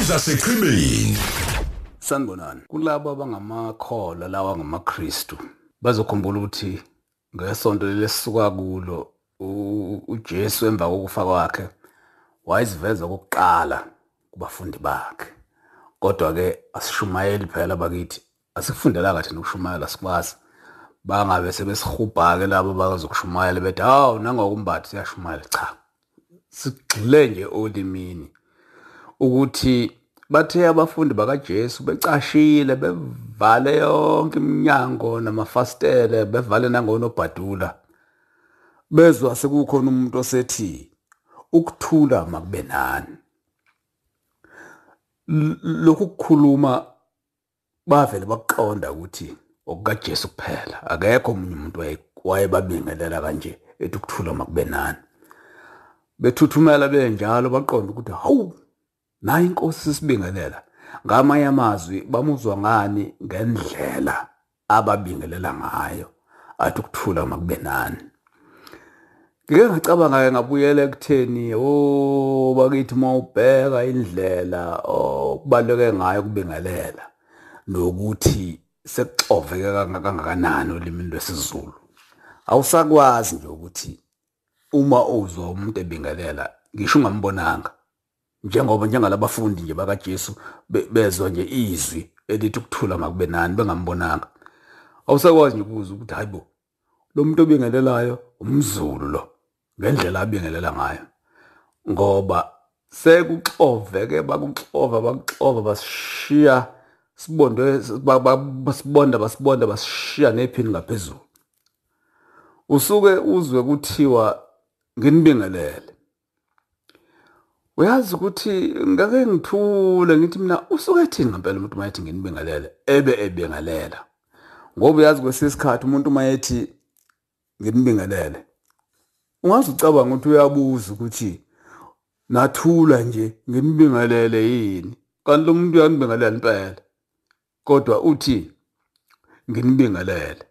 ezasechibini sanibonani. Kulabo abangamakholwa lawa ngamaKristu bazokhumbula ukuthi ngesonto lesisuka kulo u- uJesu emva kokufa kwakhe wayeziveza kokuqala kubafundi bakhe. Kodwa ke asishumayeli phela bakithi asikufundelanga thina ukushumayela sikwazi bangabe sebesihubha ke labo bazokushumayela bethi hawu nangokumbathi siyashumayela cha sigxile nje olimini. Ukuthi bathe abafundi bakaJesu becashile bevale yonke iminyango namafastele bevale nangonobhadula bezwa sekukhona umuntu osethi ukuthula makube nani? Lokhu kukhuluma bavele baqonda ukuthi okukaJesu kuphela. Akekho omunye umuntu waye- wayebabingelela kanje ethi ukuthula makube nani? Bethuthumela benjalo baqonda ukuthi hawu nayi inkosi sisibingelela ngamanye amazwi bamuzwa ngani ngendlela ababingelela ngayo. Athi ukuthula makube nani. Ngike ngacabanga-ke ngabuyela ekutheni o bakithi uma ubheka indlela okubaluleke ngayo ukubingelela. Nokuthi sekuxoveke kangakanani olimini lwesizulu. Awusakwazi nje ukuthi uma uzwa umuntu ebingelela ngisho ungambonanga njengoba njengalabafundi nje bakaJesu be- bezwa nje izwi elithi ukuthula makube nani bengambonanga awusakwazi nje ukuzwa ukuthi hayibo lo muntu obingelelayo umzulu lo ngendlela abingelela ngayo. Ngoba sekuxoveke bakuxova bakuxova basishiya sibondwe ba- ba- basibonda basibonda basishiya nephini ngaphezulu. Usuke uzwe kuthiwa nginibingelele. Uyazi ukuthi ngake ngithule ngithi mina usuke ethini ngempela umuntu mayethi nginibingelele ebe ebingelela ngoba uyazi kwesinye isikhathi umuntu mayethi nginibingelele ungaze ucabanga ukuthi uyabuza ukuthi nathula nje nginibingelele yini? Kanti lo muntu uyanibingelela impela? Kodwa uthi nginibingelele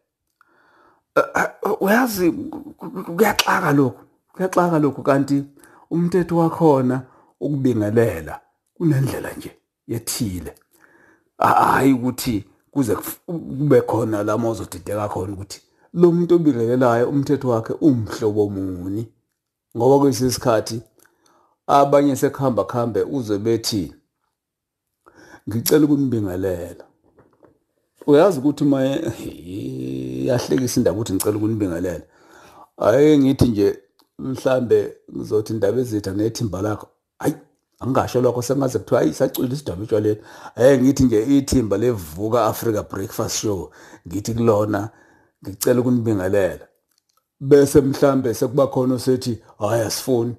uyazi kuyaxaka lokhu kuyaxaka lokhu kanti umthetho wakhona ukubingelela kunendlela nje yethile. Hayi ukuthi kuze kube khona la mawuzodideka khona ukuthi lo muntu obingelelayo umthetho wakhe umhlobo muni. Ngoba kwesinye isikhathi abanye sekuhamba kuhambe uzwe bethi ngicela ukunibingelela. Uyazi ukuthi uma yahlekisa indaba ukuthi ngicela ukunibingelela. Ake ngithi nje mhlambe ngizothi indaba ezitha nethimba lakho hayi angingasho lokho sengaze kuthiwa hayi sacwila isidaba etshwaleni ake ngithi nje ithimba levuka Africa Breakfast Show ngithi kulona ngicela ukunibingelela bese mhlambe sekuba khona osethi hayi asifuni.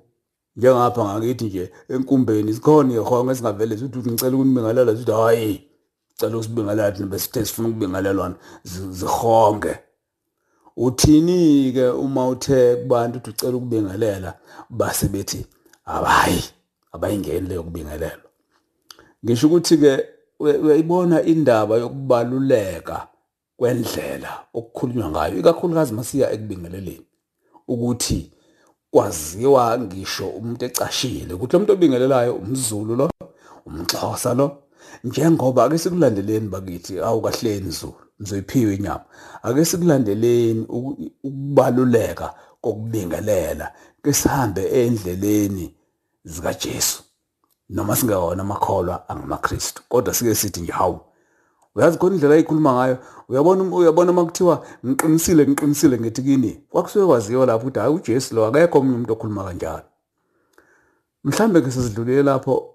Njengapha ngakithi nje enkumbeni sikhona ihonga esingavele sithi ngicela ukunibingelela sithi hayi cela usibingelela thina besithe sifuna ukubingelelwana zi- zihonge uthini ke uma uthe kubantu uthi ucela ukubingelela? Base bethi abayi abayingeni leyo kubingelelwa ngisho ukuthi ke uya- uyayibona indaba yokubaluleka kwendlela okukhulunywa ngayo ikakhulukazi masiya ekubingeleleni ukuthi kwaziwa ngisho umuntu ecashile ukuthi lo muntu obingelelayo umZulu lo umXhosa lo njengoba ake sikulandeleni bakithi awukahleni Zulu nizoyiphiwa inyama. Ake sikulandeleni uku- ukubaluleka kokubingelela. Ke sihambe endleleni zikaJesu. Noma singewona amakholwa angamaKristu. Kodwa sike sithi nje hawu uyazi khona indlela ayikhuluma ngayo? Uyabona uyabona makuthiwa ngiqinisile ngiqinisile ngithi kini? Kwakusuke kwaziwa lapho ukuthi hayi uJesu lo akekho omunye umuntu okhuluma kanjalo. Mhlambe ke sesidlulile lapho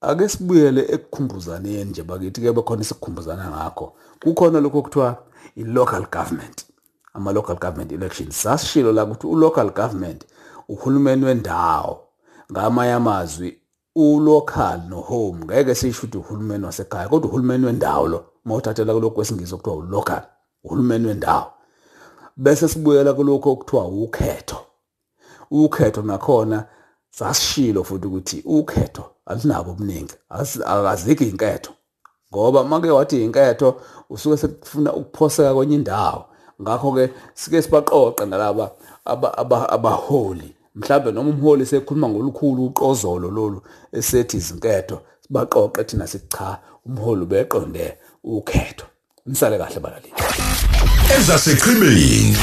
ake sibuyele ekukhumbuzaneni nje bakithi ke bekhona isikukhumbuzana ngakho. Kukhona lokho kuthiwa i-local government. Ama-local government elections sasishilo la ukuthi u-local government uhulumeni wendawo ngamanye amazwi u-local no-home. Ngeke sisho ukuthi uhulumeni wasekhaya kodwa uhulumeni wendawo lo uma uthathela kulokhu kwesingisi okuthiwa u-local uhulumeni wendawo. Bese sibuyela kulokho okuthiwa ukhetho. Ukhetho nakhona sasishilo futhi ukuthi ukhetho alinabo obuningi. Asi- akazikho inketho ngoba make wathi inketho usuke sekufuna ukuphoseka kwenye indawo. Ngakho ke sike sibaqoqe nalaba aba- aba- abaholi. Mhlambe noma umholi sekhuluma ngolukhulu uqozolo lolu esethi izinketho sibaqoqe thina sithi cha umholi ubeqonde ukhetho. Nisale kahle balaleli. Ezaseqhimeni